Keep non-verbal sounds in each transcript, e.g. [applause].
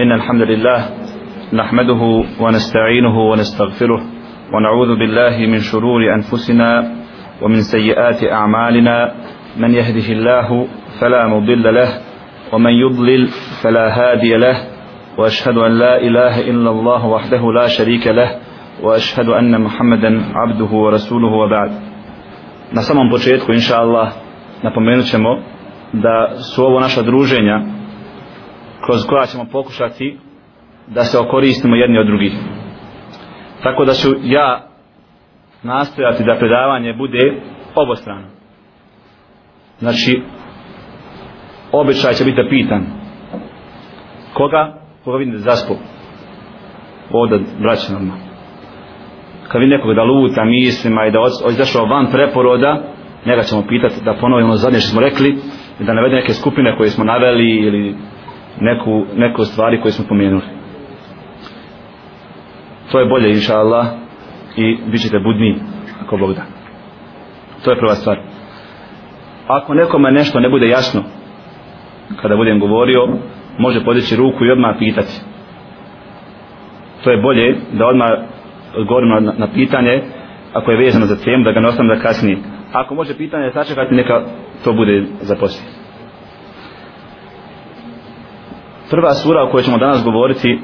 إن الحمد لله نحمده ونستعينه ونستغفره ونعوذ بالله من شرور أنفسنا ومن سيئات أعمالنا من يهده الله فلا مضل له ومن يضلل فلا هادي له وأشهد أن لا إله إلا الله وحده لا شريك له وأشهد أن محمدا عبده ورسوله وبعد. نسمى بوشيتكو إن شاء الله نبمينو تشمو da su ovo naša druženja kroz koja ćemo pokušati da se okoristimo jedni od drugih tako da ću ja nastojati da predavanje bude obostrano znači običaj će biti pitan koga koga vidim da zaspo? ovdje braća nama. kad vidim nekog da luta mislima i da izašao van preporoda njega ćemo pitati da ponovimo zadnje što smo rekli da navede neke skupine koje smo naveli ili neku, neku stvari koje smo pomenuli. To je bolje inša Allah i bit ćete budni ako Bog da. To je prva stvar. Ako nekome nešto ne bude jasno kada budem govorio može podići ruku i odmah pitati. To je bolje da odmah odgovorimo na, na pitanje ako je vezano za temu da ga ne ostavim da kasnije ako može pitanje sačekati neka to bude za poslije. Prva sura o kojoj ćemo danas govoriti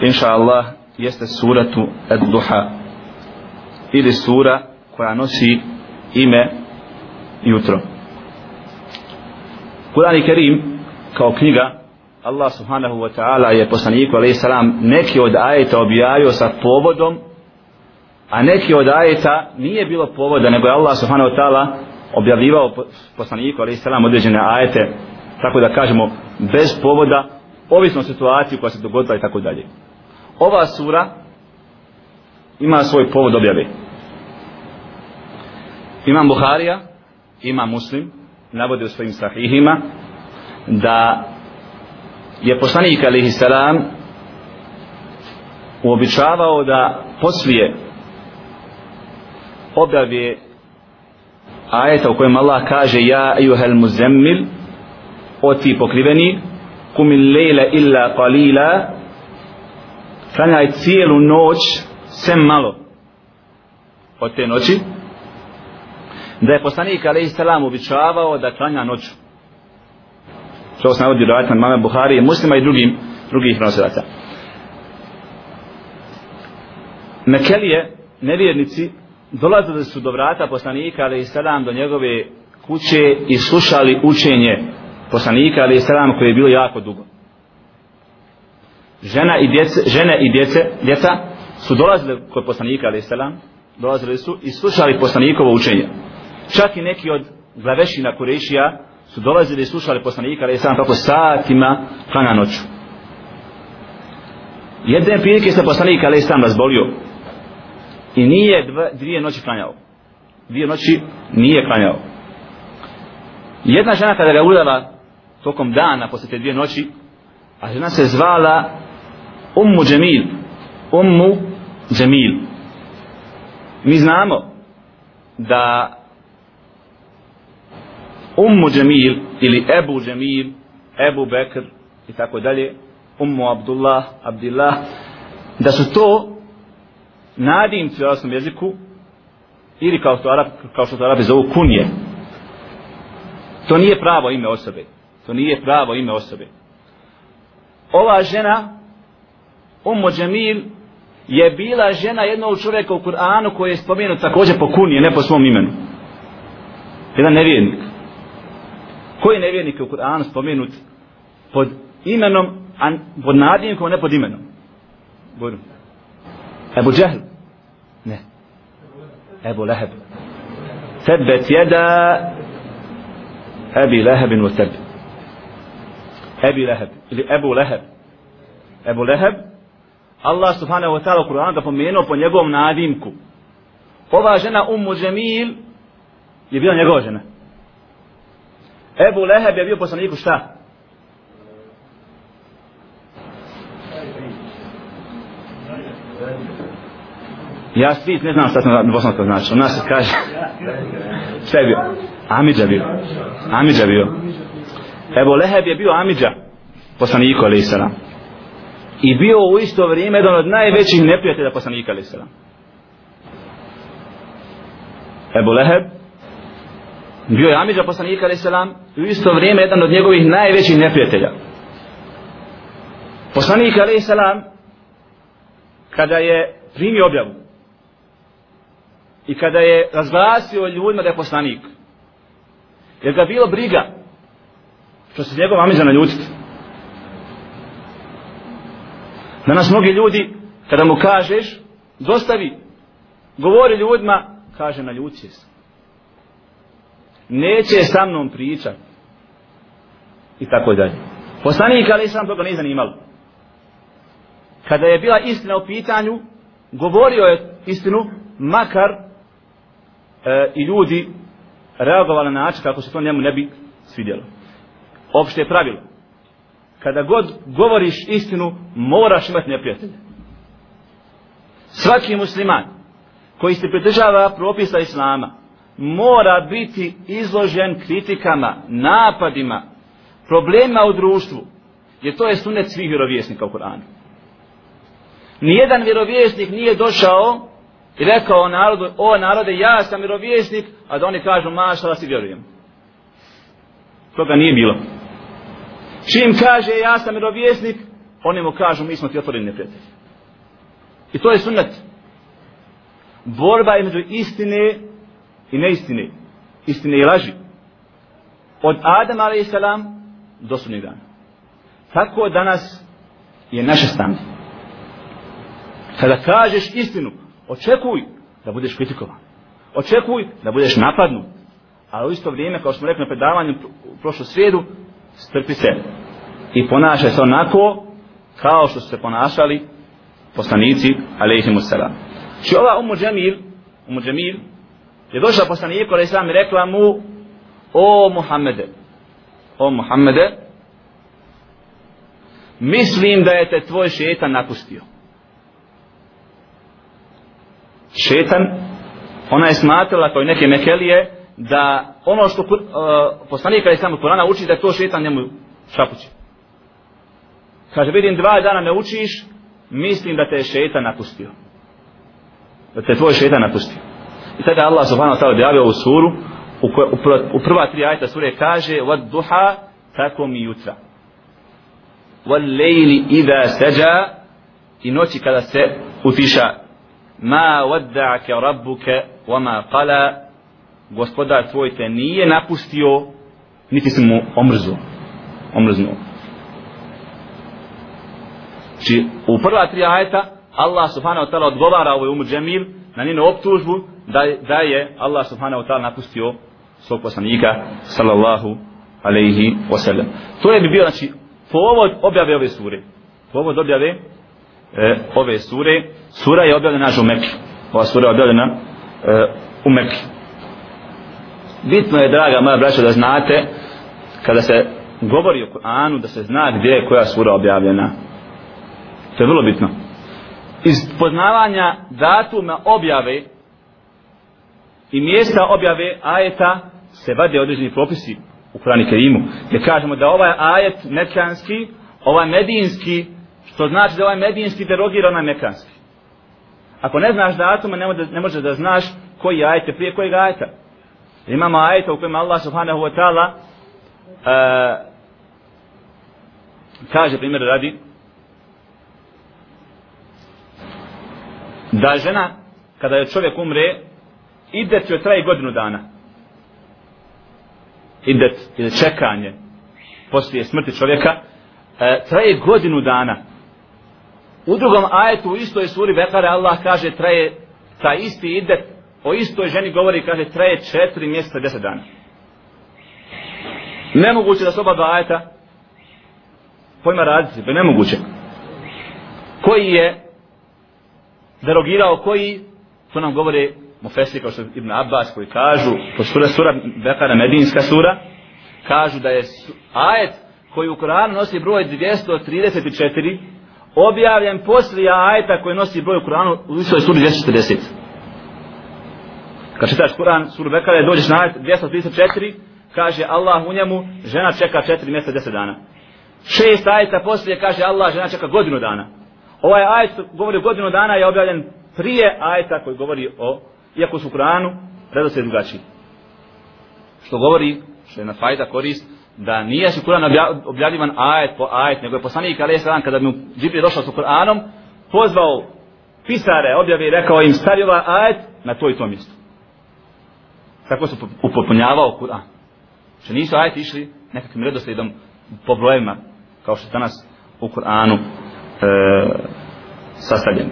inša Allah jeste suratu Ad-Duha. Ili sura koja nosi ime jutro. Kur'an i Kerim kao knjiga Allah subhanahu wa ta'ala je poslaniku alaihi salam neki od ajeta objavio sa povodom a neki od ajeta nije bilo povoda nego je Allah subhanahu wa ta'ala objavljivao poslaniku alaihi salam određene ajete. Tako da kažemo bez povoda ovisno situaciji, koja se dogodila i tako dalje. Ova sura ima svoj povod objave. Imam Buharija ima Muslim navode u svojim sahihima da je poslanik alihi salam uobičavao da poslije objave ajeta u kojem Allah kaže ja ejuhel muzemmil o ti pokriveni kumil lejla illa qalila. Klanjaj cijelu noć sem malo od te noći. Da je poslanik alaihi salam običavao da klanja noću. Što se navodi rajatna mame Buhari muslima i drugim drugih nosilaca. Mekelije nevjernici dolazili su do vrata poslanika alaihi salam do njegove kuće i slušali učenje poslanika ali selam koji koje je bilo jako dugo. Žena i djece, žene i djece, djeca su dolazili kod poslanika ali selam dolazili su i slušali poslanikovo učenje. Čak i neki od glavešina Kurešija su dolazili i slušali poslanika ali selam kako satima klanja noću. Jedne prilike se poslanik ali selam razbolio i nije dva, dvije noći klanjao. Dvije noći nije klanjao. Jedna žena kada ga udala tokom dana posle te dvije noći a žena se zvala Ummu Džemil. Ummu Džemil. Mi znamo da Ummu Džemil ili Ebu Džemil Ebu Bekr i tako dalje Ummu Abdullah Abdillah da su to nadimci u arabskom jeziku ili kao, što, Arab, kao što to Arabi zovu kunje. To nije pravo ime osobe to nije pravo ime osobe. Ova žena Ummu Džemil je bila žena jednog čovjeka u Kur'anu koji je spomenut također po kunije, ne po svom imenu. Jedan nevjernik. Koji je u Kur'anu spomenut pod imenom a pod nadimkom, ne pod imenom? Budu. Ebu Džehl? Ne. Ebu Leheb. Tebet jeda Ebi Lehebin u tebi Ebi Leheb ili Ebu Leheb Ebu Leheb Allah subhanahu wa ta'ala u Kur'anu ga pomenuo po njegovom nadimku ova žena Ummu Džemil je bila njegova žena Ebu Leheb je bio poslaniku šta? Ja svi ne znam šta sam na bosansko znači. U nas se kaže... Šta je bio? Amidža bio. Amidža bio. Ebu Leheb je bio Amidža. Poslaniku, alaih salam. i bio u isto vrijeme jedan od najvećih neprijatelja poslanika alaih salam. Ebu Leheb bio je Amidža poslanika alaih salam i u isto vrijeme jedan od njegovih najvećih neprijatelja. Poslanik alaih salam kada je primio objavu i kada je razglasio ljudima da je poslanik jer ga bilo briga što se njegov Amidža naljutiti Danas mnogi ljudi, kada mu kažeš, dostavi, govori ljudima, kaže na ljuci se. Neće sa mnom pričat. I tako dalje. Poslanik, ali sam toga nije zanimalo. Kada je bila istina u pitanju, govorio je istinu, makar e, i ljudi reagovali na način kako se to njemu ne bi svidjelo. Opšte pravilo kada god govoriš istinu, moraš imati neprijatelje. Svaki musliman koji se pridržava propisa Islama, mora biti izložen kritikama, napadima, problema u društvu, jer to je sunet svih vjerovjesnika u Koranu. Nijedan vjerovjesnik nije došao i rekao narodu, o narode, ja sam vjerovjesnik, a da oni kažu, mašala si vjerujem. Toga nije bilo. Čim kaže ja sam mirovjesnik, oni mu kažu mi smo ti otvoreni neprijatelji. I to je sunnet. Borba između istine i neistine. Istine i laži. Od Adama a.s. do sunnih dana. Tako danas je naše stanje. Kada kažeš istinu, očekuj da budeš kritikovan. Očekuj da budeš napadnut. Ali u isto vrijeme, kao što smo rekli na predavanju u prošlu srijedu, strpi se i ponašaj se onako kao što su se ponašali poslanici alaihimu salam. Či ova umu džemil, umu džemil, je došla poslaniku alaihi salam i rekla mu o Muhammede, o Muhammede, mislim da je te tvoj šetan napustio. Šetan, ona je smatrala kao neke mekelije, da ono što uh, poslanik kada je samo Kurana uči da to šetan njemu šapuće. Kaže, vidim dva dana me učiš, mislim da te je šetan napustio. Da te je tvoj šetan napustio. I tada Allah subhanahu wa ta'ala objavio ovu suru, u, koje, u, u prva tri ajta sure kaže, vad duha, tako mi jutra. Wal lejli idha seđa, i noći kada se utiša, ma vadda'ke rabbuke, wa ma qala, gospodar tvoj te nije napustio, niti si mu omrzuo. Omrznuo. Či u prva tri ajeta Allah subhanahu wa ta'ala odgovara ovoj umu džemil na njenu optužbu da, da je Allah subhanahu wa ta'ala napustio svog poslanika sallallahu alaihi wasallam. To je bi bio znači povod objave ove sure. Povod objave e, ove sure. Sura je objavljena u Mekke. Ova sura je objavljena e, u Mekke bitno je, draga moja braća, da znate kada se govori o Kur'anu, da se zna gdje je koja sura objavljena. To je vrlo bitno. Iz poznavanja datuma objave i mjesta objave ajeta se vade određeni propisi u Kur'anu Kerimu. Gdje kažemo da ovaj ajet mekanski, ovaj medinski, što znači da ovaj medinski derogira onaj mekanski. Ako ne znaš datuma, ne, ne možeš da znaš koji ajet je prije kojeg ajeta. Imamo ajeta u kojima Allah subhanahu wa ta'ala uh, kaže primjer radi da žena kada je čovjek umre idet joj traje godinu dana. Idet ili čekanje poslije smrti čovjeka e, traje godinu dana. U drugom ajetu u istoj suri Bekare Allah kaže traje ta isti idet o istoj ženi govori kaže traje četiri mjeseca deset dana. Nemoguće da se oba dva ajeta pojma raditi to je nemoguće. Koji je derogirao koji to nam govore Mufesi kao što Ibn Abbas koji kažu po sura sura Bekara Medinska sura kažu da je ajet koji u Koranu nosi broj 234 objavljen poslije ajeta koji nosi broj u Koranu u istoj suri 240 Kad čitaš Kur'an, suru Bekare, dođeš na 234, kaže Allah u njemu, žena čeka 4 mjeseca 10 dana. Šest ajeta poslije kaže Allah žena čeka godinu dana. Ovaj ajet govori o godinu dana je objavljen prije ajeta koji govori o, iako su u Kur'anu, redo se drugačiji. Što govori, što je na fajda korist, da nije su Kur'an objavljivan ajet po ajet, nego je poslanik Ali Isran kada bi mu Džibril došao sa Kur'anom, pozvao pisare objave i rekao im stavi ovaj ajet na to i to mjesto. Tako se upotpunjavao Kur'an. Što nisu ajeti išli nekakvim redoslijedom po brojima, kao što je danas u Kur'anu e, sastavljeni.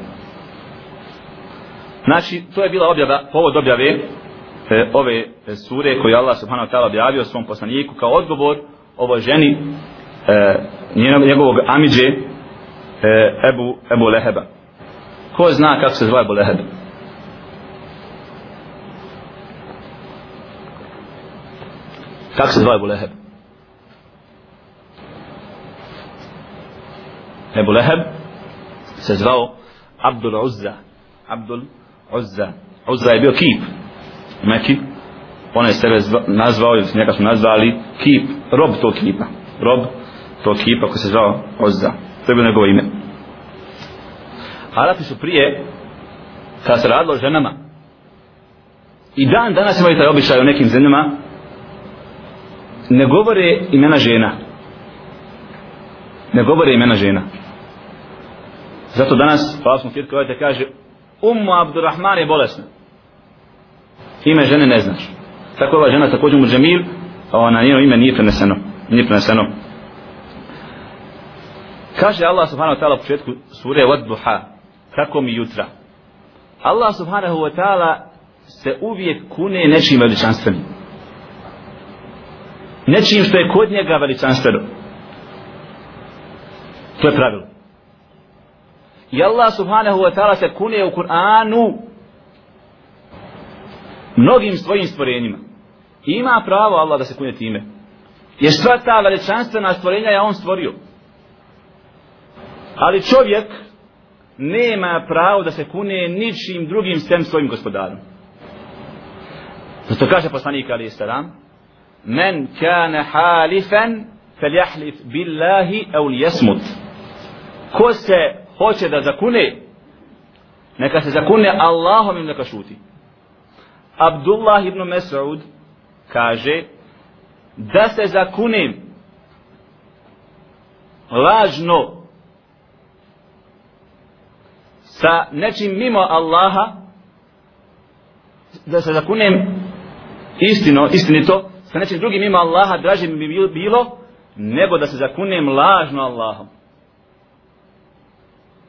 Znači, to je bila objava, povod objave e, ove e, sure koju Allah subhanahu wa ta'ala objavio svom poslaniku kao odgovor ovoj ženi e, njegovog amidže e, Ebu, Ebu Leheba. Ko zna kako se zove Ebu Leheba? Kako se zove Ebu Leheb? Ebu Leheb se zvao Abdul Uzza. Abdul Uzza. Uzza je bio kip. Meki. On je sebe nazvao, ili njega su nazvali kip. Rob tog kipa. Rob tog kipa koji se zvao Uzza. To je bilo njegovo ime. Arapi su prije, kada se radilo ženama, i dan danas imaju taj običaj u nekim zemljama, ne govore imena žena. Ne govore imena žena. Zato danas, pa smo kjer koje kaže, Ummu Abdurrahman je bolesna. Ime žene ne znaš. Tako ova žena također mu Džemil, a ona njeno ime nije preneseno. Nije preneseno. Kaže Allah subhanahu wa ta'ala u početku sure Od Duha, kako mi jutra. Allah subhanahu wa ta'ala se uvijek kune nečim veličanstvenim nečim što je kod njega veličanstveno. To je pravilo. I Allah subhanahu wa ta'ala se kune u Kur'anu mnogim svojim stvorenjima. I ima pravo Allah da se kune time. Jer sva ta veličanstvena stvorenja je on stvorio. Ali čovjek nema pravo da se kune ničim drugim sem svojim gospodarom. Zato kaže poslanik Ali Salam, men kana halifan falyahlif billahi aw liyasmut ko se hoće da zakune neka se zakune Allahom i neka šuti. Abdullah ibn Mas'ud kaže da se zakunem lažno sa nečim mimo Allaha da se zakunem istino, istinito sa nečim drugim ima Allaha draže mi bi bilo nego da se zakunem lažno Allahom.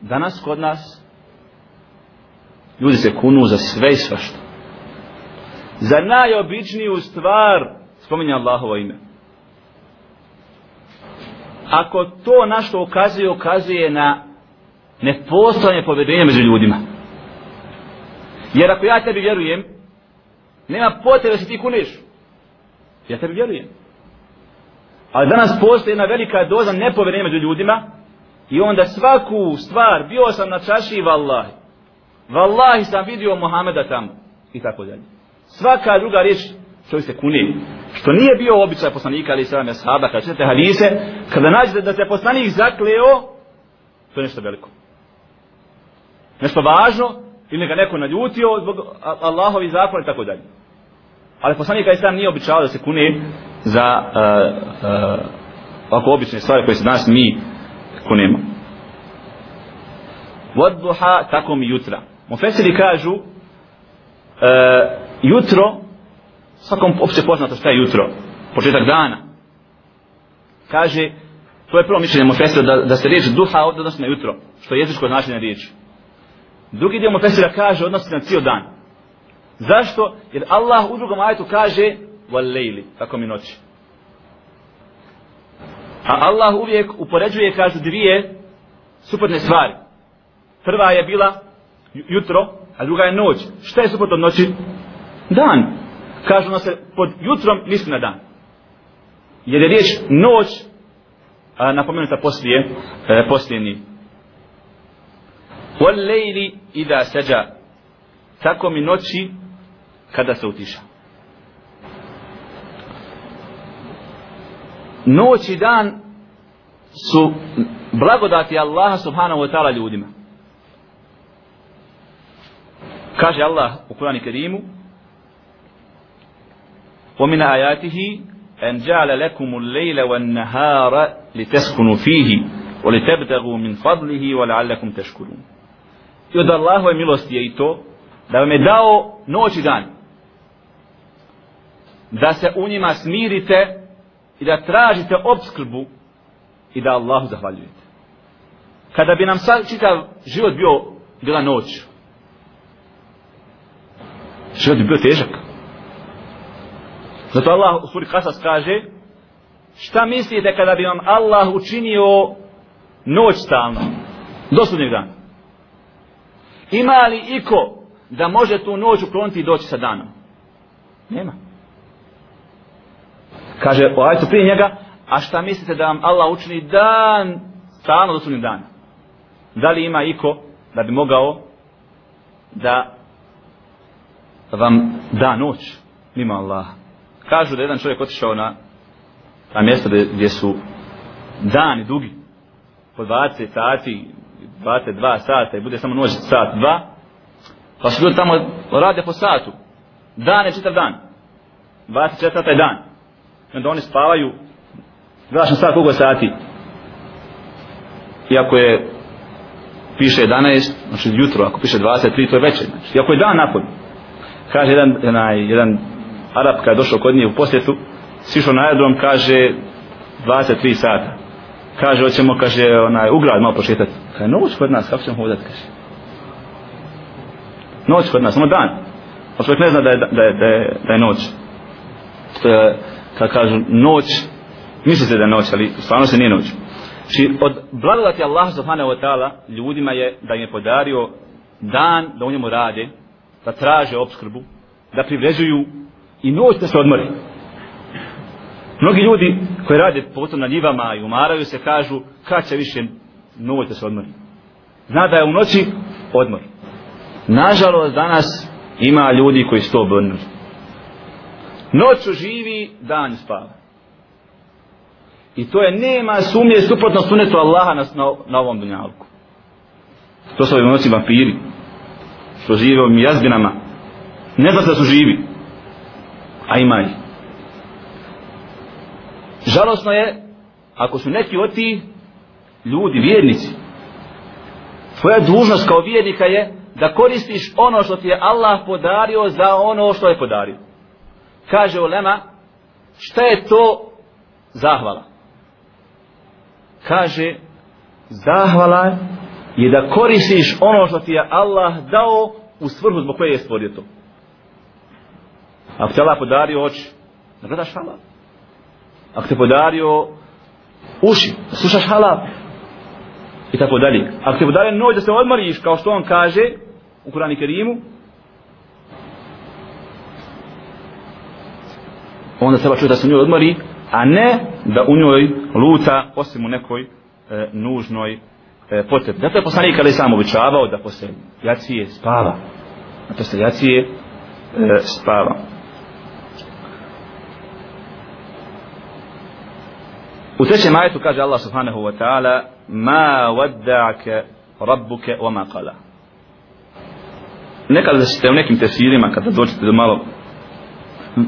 Danas kod nas ljudi se kunu za sve i svašta. Za najobičniju stvar spominja Allahovo ime. Ako to na što ukazuje, ukazuje na nepostojanje povedenja među ljudima. Jer ako ja tebi vjerujem, nema potrebe da se ti kuniš. Ja tebi vjerujem. Ali danas postoji jedna velika doza nepoverenja među ljudima i onda svaku stvar, bio sam na čaši vallahi. Vallahi sam vidio Mohameda tamo. I tako dalje. Svaka druga riječ čovjek se kuni. Što nije bio običaj poslanika ali sada sahaba kada čete hadise, kada nađete da se poslanik zakleo, to je nešto veliko. Nešto važno, ili ga neko naljutio zbog Allahovi zakona i tako dalje. Ali poslanik Islam nije običao da se kune za uh, uh, ovako obične stvari koje se danas mi kunemo. Vodduha tako mi jutra. Mufesiri kažu uh, jutro svakom opće poznato šta je jutro početak dana kaže to je prvo mišljenje Mufesira da, da se riječ duha odnosi na jutro što je jezičko značenje riječi drugi dio Mufesira kaže odnosi na cijel dan Zašto? Jer Allah u drugom ajetu kaže wal tako mi noći. A Allah uvijek upoređuje, kažu, dvije suprotne stvari. Prva je bila jutro, a druga je noć. Šta je suprotno od noći? Dan. Kažu na se pod jutrom misli na dan. Jer je riječ noć a, napomenuta poslije, e, poslije njih. Wal lejli ida seđa. Tako mi noći kada se utiša. Noć i dan su blagodati Allaha subhanahu wa ta'ala ljudima. Kaže Allah u Kur'anu Kerimu ومن آياته أن جعل لكم الليل والنهار لتسكنوا فيه ولتبتغوا من فضله ولعلكم تشكرون I od Allahove milosti je i to da vam je dao noć i dan. Da se u njima smirite i da tražite obskrbu i da Allahu zahvaljujete. Kada bi nam sad čitav život bio bila noć, život bi bio težak. Zato Allah u suri Kasas kaže šta mislite kada bi vam Allah učinio noć stalno do sudnjeg dana ima li iko da može tu noć ukloniti i doći sa danom nema kaže o ajtu prije njega a šta mislite da vam Allah učini dan stalno do sudnjeg dana? Da li ima iko da bi mogao da vam da noć mimo Allaha? Kažu da jedan čovjek otišao na ta mjesta gdje su dani dugi po 20 sati 22 sata i bude samo noć sat dva pa su ljudi tamo rade po satu. Dan je čitav dan. 24 sata je dan i onda oni spavaju gledaš na sat koliko sati iako je piše 11 znači jutro ako piše 23 to je večer znači, iako je dan napod kaže jedan, jedan, jedan Arab kada je došao kod nje u posjetu, sišao na aerodrom, kaže 23 sata. Kaže, hoćemo, kaže, onaj, ugrad malo prošetati. Kaže, noć kod nas, kako ćemo hodati, kaže. Noć kod nas, samo dan. A čovjek ne zna da je, da je, da je, da je noć. To je, kad kažu noć, mislite da je noć, ali stvarno se nije noć. Či od blagodati Allah subhanahu wa ta'ala ljudima je da im je podario dan da u njemu rade, da traže obskrbu, da privrezuju i noć da se odmori. Mnogi ljudi koji rade potom na njivama i umaraju se kažu kad će više noć da se odmori. Zna da je u noći odmor. Nažalost danas ima ljudi koji su to obrnuli. Noću živi, dan spava. I to je nema sumnje suprotno sunetu Allaha na, na, ovom dunjalku. To su ovim noći vampiri. Što žive ovim jazbinama. Ne zna da su živi a ima ih. Žalosno je, ako su neki od ti ljudi, vjernici, tvoja dužnost kao vjernika je da koristiš ono što ti je Allah podario za ono što je podario. Kaže Ulema, šta je to zahvala? Kaže, zahvala je da koristiš ono što ti je Allah dao u svrhu zbog koje je stvorio to. Ako te Allah podario oči, da gledaš halal. Ako te podario uši, da slušaš halal. I tako dalje. Ako te podario noć da se odmoriš, kao što on kaže u Kurani Kerimu, onda treba čuti da se u njoj odmori, a ne da u njoj luta osim u nekoj e, nužnoj e, potrebi. Zato je poslanik kada je sam običavao da posle jacije spava. A to jacije e, spava. U trećem ajetu kaže Allah subhanahu wa ta'ala Ma wadda'ake rabbuke wa ma qala Nekada ste u nekim tefsirima kada dođete do malo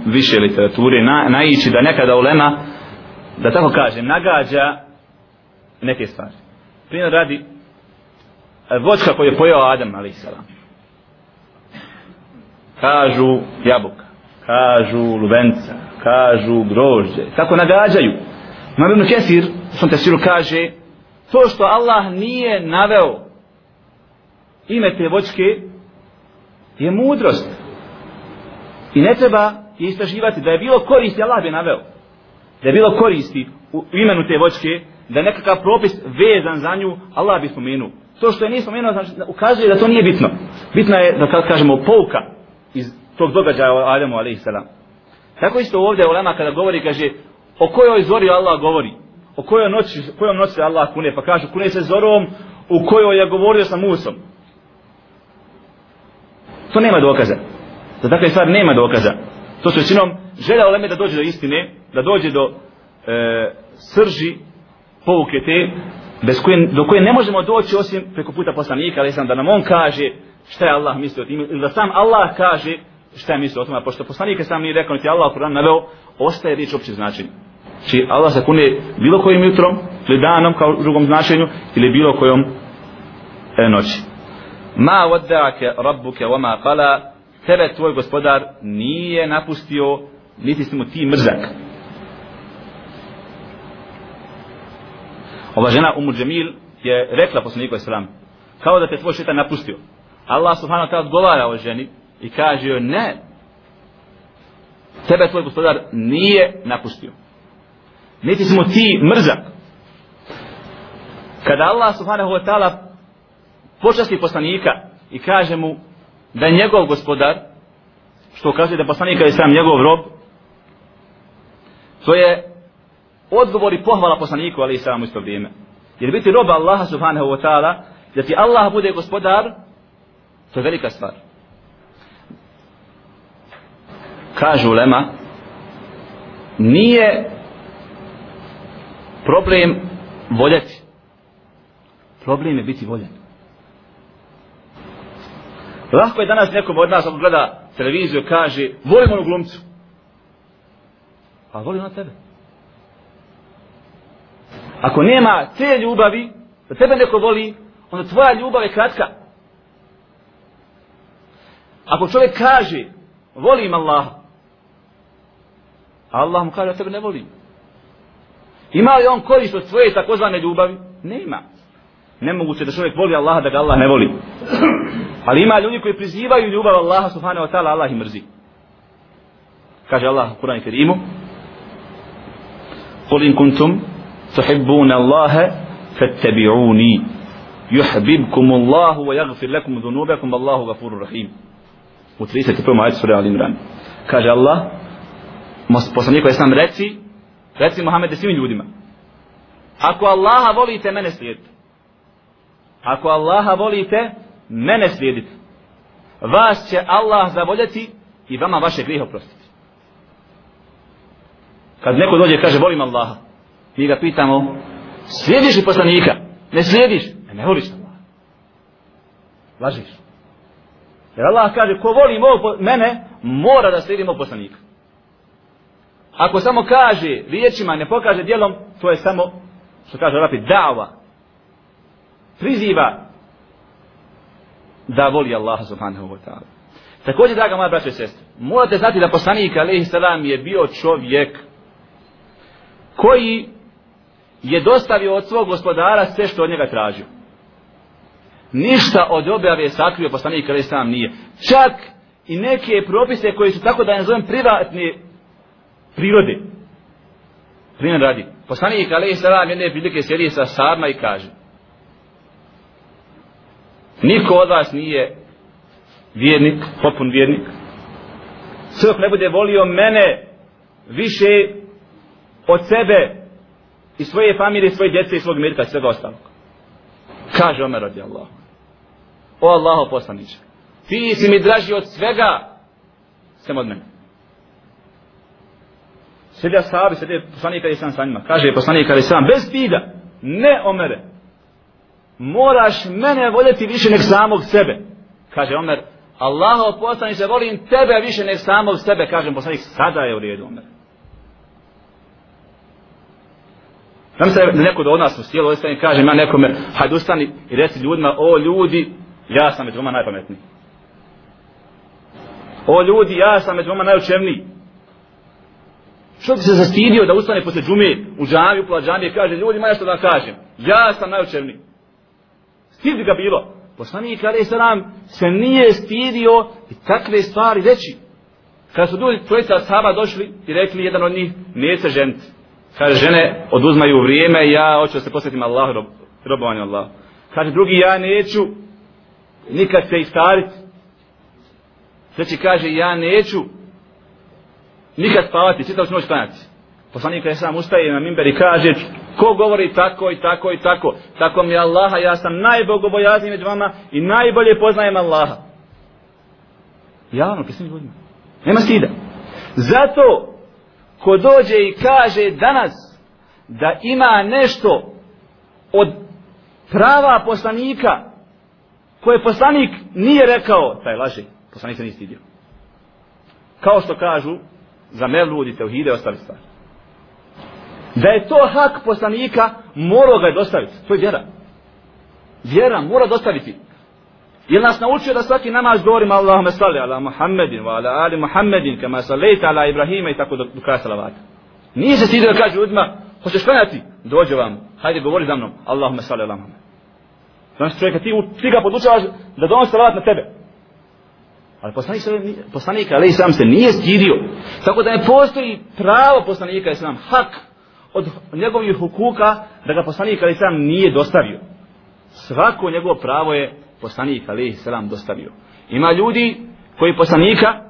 više literature na, naići da nekada ulema da tako kažem nagađa neke stvari primjer radi e, voćka koju je pojao Adam ali kažu jabuka kažu lubenca kažu grožđe tako nagađaju Imam Ibn Kesir u svom tesiru kaže to što Allah nije naveo ime te voćke je mudrost. I ne treba i istraživati da je bilo koristi Allah bi naveo. Da je bilo koristi u imenu te voćke da je nekakav propis vezan za nju Allah bi spomenuo. To što je nije spomenuo znači, ukazuje da to nije bitno. Bitno je da kad kažemo pouka iz tog događaja o Ademu, a.s. Tako isto ovdje u Lema kada govori kaže o kojoj zori Allah govori o kojoj noći, kojom noći se Allah kune pa kaže, kune se zorom u kojoj je govorio sa Musom to nema dokaza za takve stvari nema dokaza to su većinom želja Oleme da dođe do istine da dođe do e, srži pouke te, bez koje, do koje ne možemo doći osim preko puta poslanika, ali sam da nam on kaže šta je Allah mislio o tim, ili da sam Allah kaže šta je mislio o tome, pošto poslanik sam nije rekao, niti Allah u Kur'an naveo, ostaje riječ opće značenje. Či Allah se kune bilo kojim jutrom, ili danom kao u drugom značenju, ili bilo kojom e, noći. Ma wadda'ake rabbuke wa ma qala, tebe tvoj gospodar nije napustio, niti si mu ti mrzak. Ova žena Umu Džemil je rekla poslaniku Islam, kao da te tvoj šetan napustio. Allah subhanahu wa ta'ala odgovara o ženi i kaže joj ne, tebe tvoj gospodar nije napustio. Niti smo ti mrzak. Kada Allah subhanahu wa ta'ala počasti poslanika i kaže mu da je njegov gospodar, što kaže da poslanika je sam njegov rob, to je odgovor i pohvala poslaniku, ali i samo isto vrijeme. Jer biti roba Allaha subhanahu wa ta'ala, da ti Allah bude gospodar, to je velika stvar. Kažu Lema, nije problem voljeti. Problem je biti voljen. Lahko je danas nekom od nas gleda televiziju kaže volim onu glumcu. A volim na tebe. Ako nema te ljubavi, da tebe neko voli, onda tvoja ljubav je kratka. Ako čovjek kaže, volim Allah, Allah mu kaže, da tebe ne volim. Ima li on korist od svoje takozvane ljubavi? Nema. Nemoguće da čovjek voli Allaha da ga Allah ne voli. Ali ima ljudi koji prizivaju ljubav Allaha subhanahu wa ta'ala, Allah ih mrzi. Kaže Allah u Kur'anu Kerimu: "Qul in kuntum tuhibbuna Allaha fattabi'uni yuhibbukum Allahu wa yaghfir lakum dhunubakum Allahu ghafurur rahim." U 31. ayet sura Al-Imran. Kaže Allah: "Mas poslaniku je sam reci, reci Muhammedu svim ljudima: Ako Allaha volite, mene slijedite." Ako Allaha volite, mene slijedite. Vas će Allah zavoljeti i vama vaše grijehe oprostiti. Kad neko dođe i kaže volim Allaha, mi ga pitamo, slijediš li poslanika? Ne slijediš? Ne, ne voliš Allaha. Lažiš. Jer Allah kaže, ko voli mog, mene, mora da slijedi mog poslanika. Ako samo kaže riječima, ne pokaže dijelom, to je samo, što kaže Arapi, da'va. Priziva da voli Allaha subhanahu wa ta'ala. Također, draga moja braća i sestre, morate znati da poslanik, alaihi salam, je bio čovjek koji je dostavio od svog gospodara sve što od njega tražio. Ništa od objave sakrio poslanik alaihi salam nije. Čak i neke propise koji su tako da ne zovem privatne prirode. Primjer radi. Poslanik alaihi salam jedne prilike sjedi sa sarma i kaže Niko od vas nije vjernik, popun vjernik. Sve ne bude volio mene više od sebe i svoje familije, svoje djece i svog mirka i svega ostalog. Kaže Omer radi Allah. O Allaho poslaniče, ti si mi draži od svega sem od mene. Sjedja sahabi, sjedja poslanika i sam sa njima. Kaže poslanika i sam, bez stida, ne Omere, moraš mene voljeti više nek samog sebe. Kaže Omer, Allaho poslaniče, volim tebe više nek samog sebe. Kaže poslanik, sada je u redu Omer. Znam se da neko da od nas u stijelu ostane kaže, ja nekome, hajde ustani i reci ljudima, o ljudi, ja sam među vama najpametniji. O ljudi, ja sam među vama najučevniji. Što bi se zastidio da ustane posle džume u džami, upla džami i kaže, ljudi, ma što da kažem, ja sam najučevniji. Stid ga bilo. Poslanik Ali Salam se nije stidio i takve stvari reći. Kada su ljudi trojica sahaba došli i rekli jedan od njih, neće ženiti kaže žene oduzmaju vrijeme ja hoću da se posvetim Allahu rob, robovanju Allah kaže drugi ja neću nikad se istariti treći kaže ja neću nikad spavati čitav ću noć klanjati poslanik je sam ustaje na mimber i kaže ko govori tako i tako i tako tako mi Allaha ja sam najbogobojazniji među vama i najbolje poznajem Allaha javno svim ljudima nema stida zato ko dođe i kaže danas da ima nešto od prava poslanika koje poslanik nije rekao, taj laže, poslanik se nije stidio. Kao što kažu za Mevlud i Teuhide ostali stvari. Da je to hak poslanika, mora ga je dostaviti. To je vjera. Vjera mora dostaviti. Jer nas naučio da svaki namaz govorimo Allahumma salli ala Muhammedin wa ala ali Muhammedin kama sallaita ala Ibrahima i tako do, do kraja salavata. Nije se stidio da kaže ljudima, hoćeš klanjati? Dođe vam, hajde govori za mnom, Allahumma salli ala Muhammedin. Znači čovjeka ti, ti ga podučavaš da donosi salavat na tebe. Ali poslanik, poslanik ali sam se nije stidio. Tako da ne postoji pravo poslanika islam, hak od njegovih hukuka da ga poslanik ali selam nije dostavio. Svako njegovo pravo je poslanik ali selam dostavio. Ima ljudi koji poslanika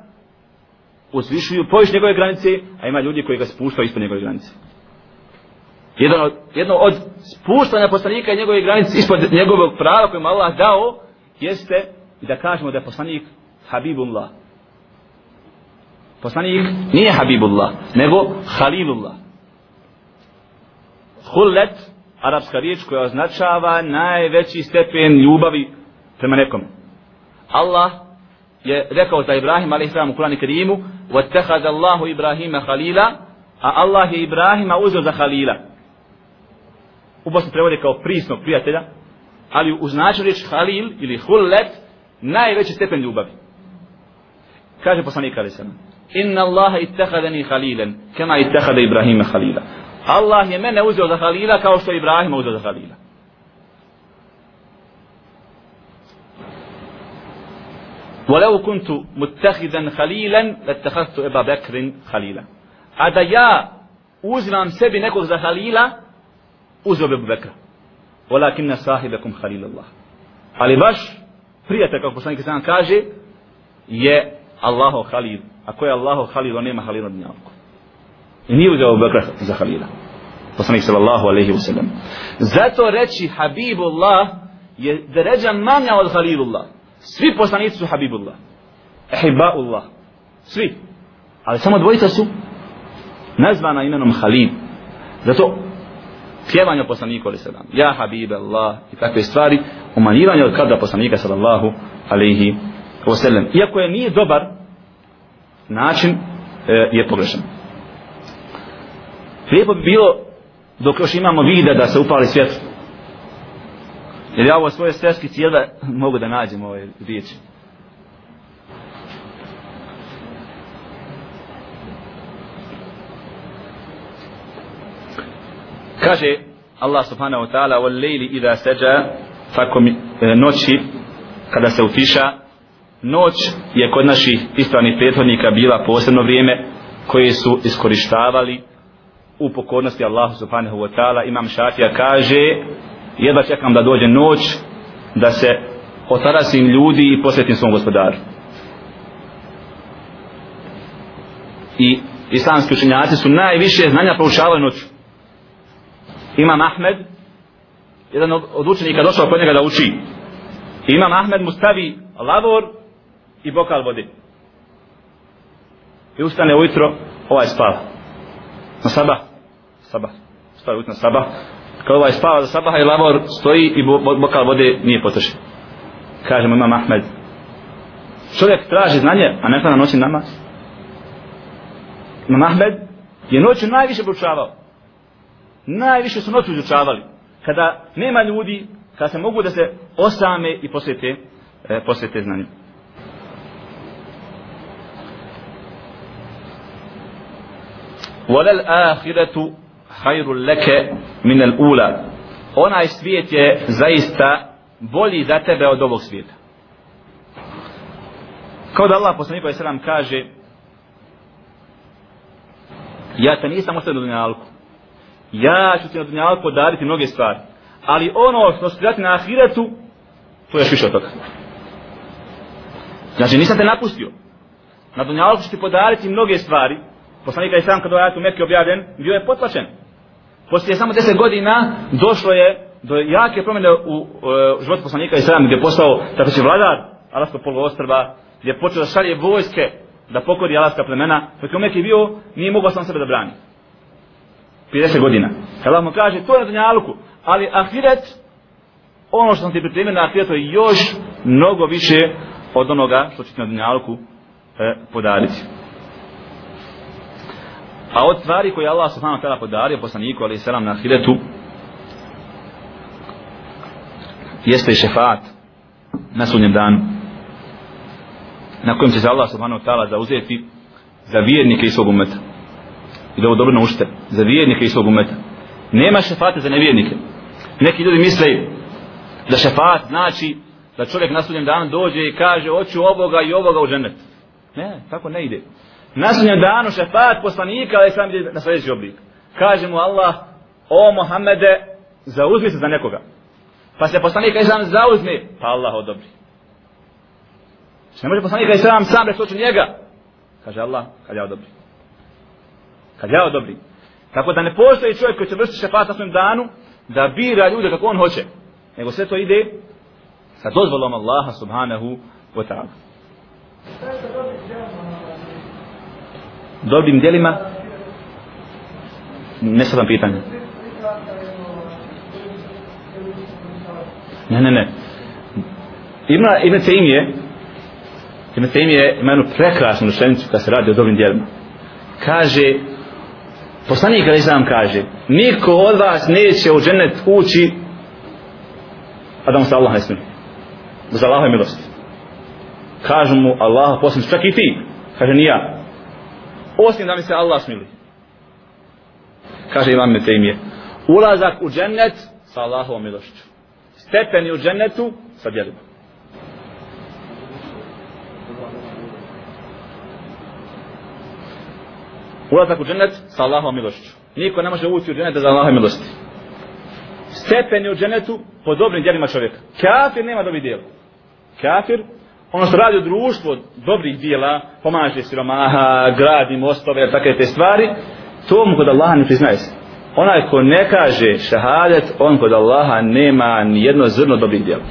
uzvišuju poviš njegove granice, a ima ljudi koji ga spuštaju ispod njegove granice. Jedno od, jedno od spuštanja poslanika i njegove granice ispod njegovog prava kojim Allah dao, jeste da kažemo da je poslanik Habibullah. Poslanik nije Habibullah, nego Halilullah. Hullet, arapska riječ koja označava najveći stepen ljubavi prema nekom. Allah je rekao za Ibrahim a.s. u Kurani Kerimu وَاتَّخَذَ اللَّهُ إِبْرَاهِيمَ خَلِيلًا a Allah je Ibrahima uzeo za Halila. U Bosni prevode kao prisnog prijatelja, ali u značaju riječ Halil ili Hullet najveći stepen ljubavi. Kaže poslanik Ali Sallam. Inna Allaha ittehadeni halilen, kema ittehade Ibrahima halila. Allah je mene uzeo za halila kao što je Ibrahima uzeo za halila. ولو كنت متخذا خليلا لاتخذت ابا بكر خليلا a da ja uzimam sebi nekog za halila uzeo bi Bekra walakinna sahibakum khalilullah ali baš prijatelj kako poslanik sam kaže je Allaho halil. A ko je Allaho halil, on nema halil na dunjalku. I nije uzeo Bekra za halila. Poslanik sallallahu alaihi wa sallam. Zato reći Habibullah je deređa manja od Halilullah. Svi poslanici su Habibullah. Ehibaullah. Svi. Ali samo dvojica su nazvana imenom Halil. Zato pjevanje poslaniku alaihi sallam. Ja Habib Allah i takve stvari umanjivanje od kada poslanika sallallahu alaihi wasallam. Iako je nije dobar način e, je pogrešan. Lijepo bi bilo dok još imamo vide da se upali svjetlo. Jer ja ovo svoje sveski cijela [laughs] mogu da nađem ove riječi. Kaže Allah subhanahu wa ta'ala wal lejli idha seđa tako mi, e, noći kada se utiša Noć je kod naših ispravnih prethodnika bila posebno vrijeme koje su iskorištavali u pokornosti Allahu subhanahu wa ta'ala. Imam Šafija kaže jedva čekam da dođe noć da se otarasim ljudi i posvetim svom gospodaru. I islamski učenjaci su najviše znanja proučavali noću. Imam Ahmed, jedan od učenika došao kod njega da uči. Imam Ahmed mu stavi lavor i bokal vode. I ustane ujutro, ovaj spava. Na sabah. Sabah. Stavi na sabah. Kad ovaj spava za sabah i lavor stoji i bokal vode nije potrošen. Kažemo imam Ahmed. Čovjek traži znanje, a ne na noći namaz. Imam Ahmed je noću najviše proučavao. Najviše su noću izučavali. Kada nema ljudi, kada se mogu da se osame i posvete, e, posvete znanje. Walal ahiratu khairul laka min al ula. Onaj svijet je zaista bolji za tebe od ovog svijeta. Kao da Allah poslanik alejhi selam kaže Ja te nisam ostavio na dunjalku. Ja ću ti na dunjalku podariti mnoge stvari. Ali ono što ću dati na ahiretu, to je više od toga. Znači nisam te napustio. Na dunjalku ću ti podariti mnoge stvari, poslanika je sam kad ovaj u Mekke objavljen, bio je potlačen. Poslije samo 10 godina došlo je do jake promjene u uh, životu poslanika i sada gdje je postao tako će vladar Alaska poluostrva, gdje je počeo da šalje vojske da pokori Alaska plemena, dok je u bio, nije mogao sam sebe da brani. 50 godina. Allah mu kaže, to je na dunjaluku, ali ahiret, ono što sam ti pripremio na ahiretu je još mnogo više od onoga što će ti na dunjaluku e, podariti. A od stvari koje Allah subhanahu wa ta'ala podario poslaniku, ali i selam na ahiretu, jeste i šefat na sunnjem danu na kojem će se Allah subhanahu wa ta'ala zauzeti za vjernike i svog umeta. I da ovo dobro naučite za vjernike i svog umeta. Nema šefate za nevjernike. Neki ljudi misle da šefat znači da čovjek na sudnjem danu dođe i kaže hoću ovoga i ovoga u džennet. Ne, tako ne ide na sunnjem danu šefat poslanika ali sam na sljedeći oblik kaže mu Allah o Mohamede zauzmi se za nekoga Pa se poslanik Islam zauzme, pa Allah odobri. Znači, ne može poslanik Islam sam reći njega. Kaže Allah, kad ja odobri. Kad ja odobri. Tako da ne postoji čovjek koji će vršiti šefat na svom danu, da bira ljude kako on hoće. Nego sve to ide sa dozvolom Allaha subhanahu wa ta'ala. Dobrim djelima ne sad pitanje. Ne, ne, ne. Ima, ima Tejmije, ima Tejmije, ima jednu prekrasnu rečenicu kad se radi o dobrim djelima. Kaže, poslanik ali sam kaže, niko od vas neće u džennet ući, a da mu se Allah ne smije. Za Allahove milosti. Kažu mu Allah posljedno, čak i ti. Kaže, ni ja. Osim da mi se Allah smili. Kaže Imam Tejmije, ulazak u džennet sa Allahovom milošću stepeni u džennetu sa djelima. Ulazak u džennet sa Allahovom milošću. Niko ne može ući u džennet za Allahovom milosti. Stepeni u džennetu po dobrim djelima čovjeka. Kafir nema dobi djela. Kafir, ono što radi društvo dobrih djela, pomaže siromaha, gradi mostove, takve te stvari, to mu kod Allaha ne priznaje se onaj ko ne kaže šahadet, on kod Allaha nema ni jedno zrno dobrih djela.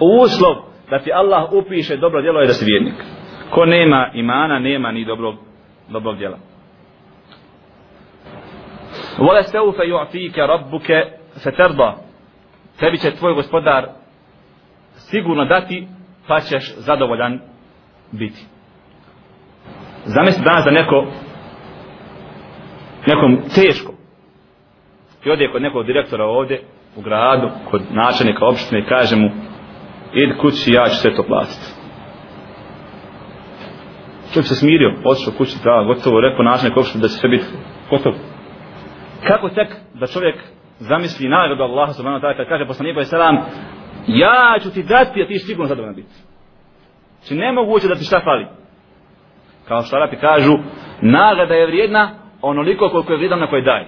Uslov da ti Allah upiše dobro djelo je da si vjernik. Ko nema imana, nema ni dobrog, dobrog djela. Vole se ufe ju'fike rabbuke feterda. Tebi će tvoj gospodar sigurno dati, pa ćeš zadovoljan biti. Zamisli danas da neko nekom teško i ode kod nekog direktora ovdje u gradu, kod načelnika opštine i kaže mu id kući ja ću sve to platiti čovjek se smirio otišao kući da gotovo rekao načelnik opštine da će sve biti gotovo kako tek da čovjek zamisli nagradu Allaha subhanahu wa ta'ala kad kaže poslaniku i salam ja ću ti dati a ti sigurno zadovoljan biti znači nemoguće da ti šta fali kao što Arapi kažu nagrada je vrijedna onoliko koliko je vrijedan na koji daje.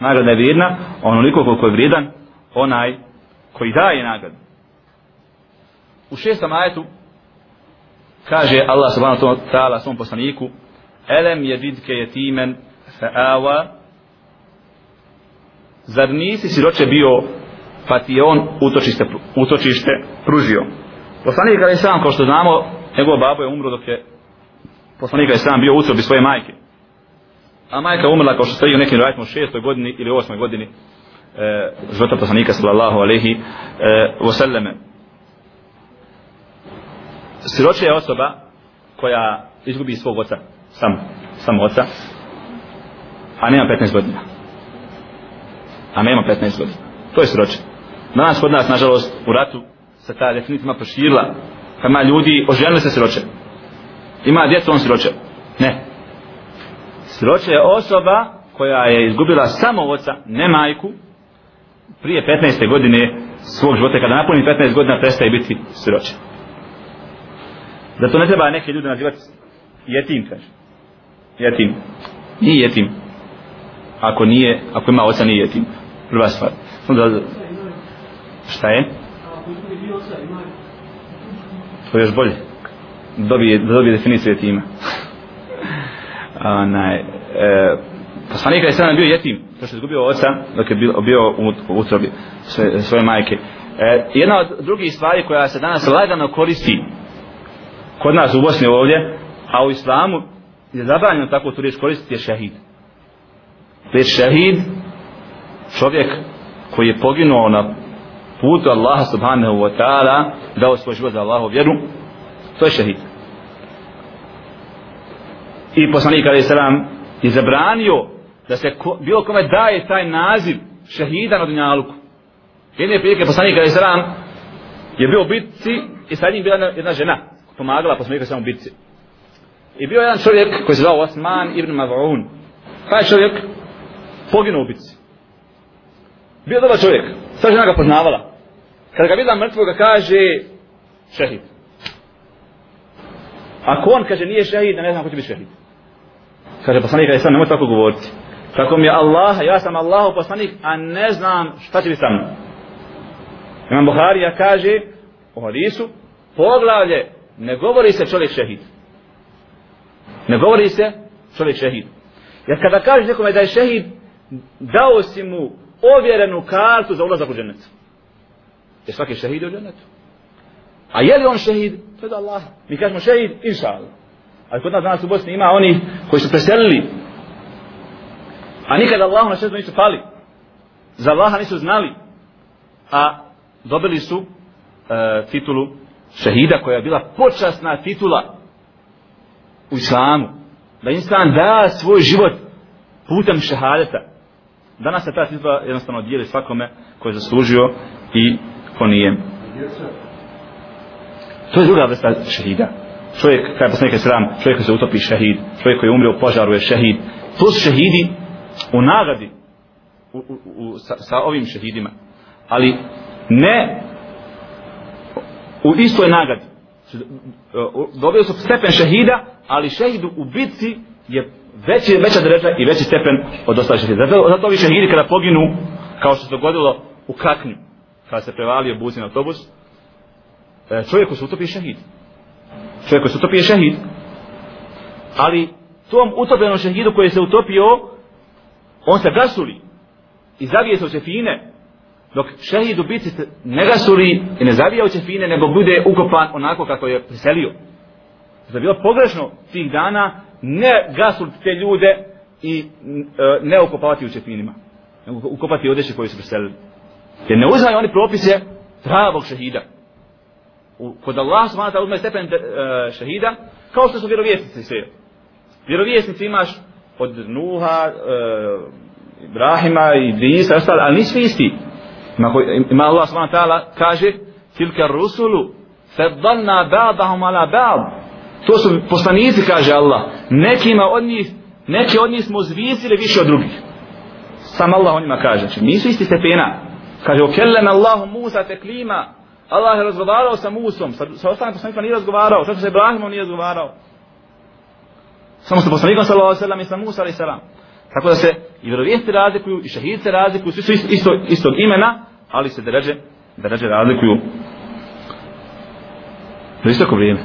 Nagrada je vrijedna onoliko koliko je vrijedan onaj koji daje nagradu. U šestom ajetu kaže Allah subhanahu wa ta'ala svom poslaniku Elem je vidke je timen fa'awa Zar nisi siroče bio pa ti je on utočište, utočište pružio. Poslanik kada je sam, kao što znamo, njegov babo je umro dok je poslanik je sam bio u utrobi svoje majke. A majka umrla kao što stoji u nekim rajtima u šestoj godini ili osmoj godini e, života poslanika sallallahu alaihi e, wasallame. Siroče je osoba koja izgubi svog oca, sam, sam oca, a nema 15 godina. A nema 15 godina. To je siroče. Nas kod nas, nažalost, u ratu se ta definitivno proširila. Kama ljudi oženili se siroče ima djecu, on siroče. Ne. Siroče je osoba koja je izgubila samo oca, ne majku, prije 15. godine svog života, kada napuni 15 godina, prestaje biti siroče. Zato ne treba neke ljude nazivati jetim, kaže. Jetim. Nije jetim. Ako nije, ako ima oca, nije jetim. Prva stvar. Onda, šta je? To je još bolje dobije, da dobije definiciju jetima. [laughs] Onaj, e, poslanik je sada bio jetim, to što je izgubio oca, dok je bio, bio u utrobi svoje, svoje majke. E, jedna od drugih stvari koja se danas lagano koristi kod nas u Bosni ovdje, a u islamu je zabranjeno tako tu riječ koristiti je šehid. Riječ šehid, čovjek koji je poginuo na putu Allaha subhanahu wa ta'ala, dao svoj život za Allahu vjeru, to je šehid. I poslanik alaih Salam je zabranio da se ko, bilo kome daje taj naziv šehida na dunjaluku. Jedne prilike poslanik alaih Salam je bio u bitci i sa njim bila jedna, jedna žena pomagala poslanika samo u bitci. I bio jedan čovjek koji se zvao Osman ibn Mav'un. Taj čovjek poginuo u bitci. Bio dobar čovjek. Sva žena ga poznavala. Kada ga videla mrtvoga kaže šehid. Ako on kaže nije šehid, ne znam ko će biti šehid. Kaže poslanik, ja sam nemoj tako govoriti. Tako mi je Allah, ja sam Allahu poslanik, a ne znam šta će biti sa mnom. Imam Buharija kaže u hadisu, poglavlje, ne govori se čovjek šehid. Ne govori se čovjek šehid. Jer kada kažeš nekome da je šehid, dao si mu ovjerenu kartu za ulazak u dženetu. Jer svaki šehid je u džennetu. A je li on šehid? To je da Allah. Mi kažemo šehid, inša Allah. Ali kod nas danas u Bosni ima oni koji su preselili. A nikada Allahu na šehidu nisu pali. Za Allaha nisu znali. A dobili su e, titulu šehida koja je bila počasna titula u islamu. Da insan da svoj život putem šehadeta. Danas se ta titula jednostavno dijeli svakome koji je zaslužio i ko nije. To je druga vrsta šehida. Čovjek, kada poslanik je sram, čovjek koji se utopi šehid, čovjek koji je umrio u požaru je šehid. To su šehidi u nagradi u, u, u, sa, sa ovim šehidima. Ali ne u istoj nagradi. Dobio su stepen šehida, ali šehidu u bitci je veći, veća dreža i veći stepen od ostalih šehida. Zato, zato ovi šehidi kada poginu, kao što se dogodilo u Kaknju, kada se prevalio buzin autobus, e, čovjeku se utopi šehid. Čovjeku se utopi šehid. Ali tom utopljenom šehidu koji se utopio, on se gasuli i zavije se u čefine, dok šehid u bici ne gasuli i ne zavija u čefine, nego bude ukopan onako kako je priselio. Zato je bilo pogrešno tih dana ne gasuliti te ljude i e, ne ukopavati u čefinima, Nego ukopati odeće koji su priselili. Jer ne uzmaju oni propise pravog šehida. U, kod Allah subhanahu ta'ala uzme stepen e, šehida kao što su vjerovjesnici sve. Vjerovjesnici imaš od Nuha, e, Ibrahima i Idrisa, ostali, ali nisu isti. Ima, ima Allah subhanahu ta'ala kaže tilka rusulu faddalna ba'dahum ala ba'd To su poslanici, kaže Allah. Nekima od njih, neki od njih smo zvisili više od drugih. Sam Allah o njima kaže. Znači, nisu isti stepena. Kaže, okellen Allahu Musa teklima. Allah je razgovarao sa Musom. Sa, sa ostalim poslanikom nije razgovarao. sa se Ibrahimom nije razgovarao. Samo sa poslanikom sallallahu alaihi sallam i sa Musa alaihi sallam. Tako da se i vjerovijesti razlikuju, i šahidice razlikuju, svi su isto, isto, istog imena, ali se deređe, deređe razlikuju. To je isto vrijeme.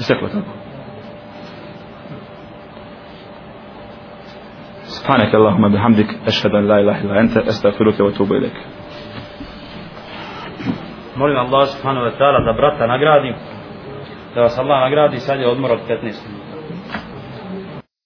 isteklo tako. سبحانك اللهم بحمدك أشهد أن لا إله إلا أنت أستغفرك وأتوب إليك Molim Allah subhanahu wa ta'ala da brata nagradi, da vas Allah nagradi, sad je odmor od 15 minuta.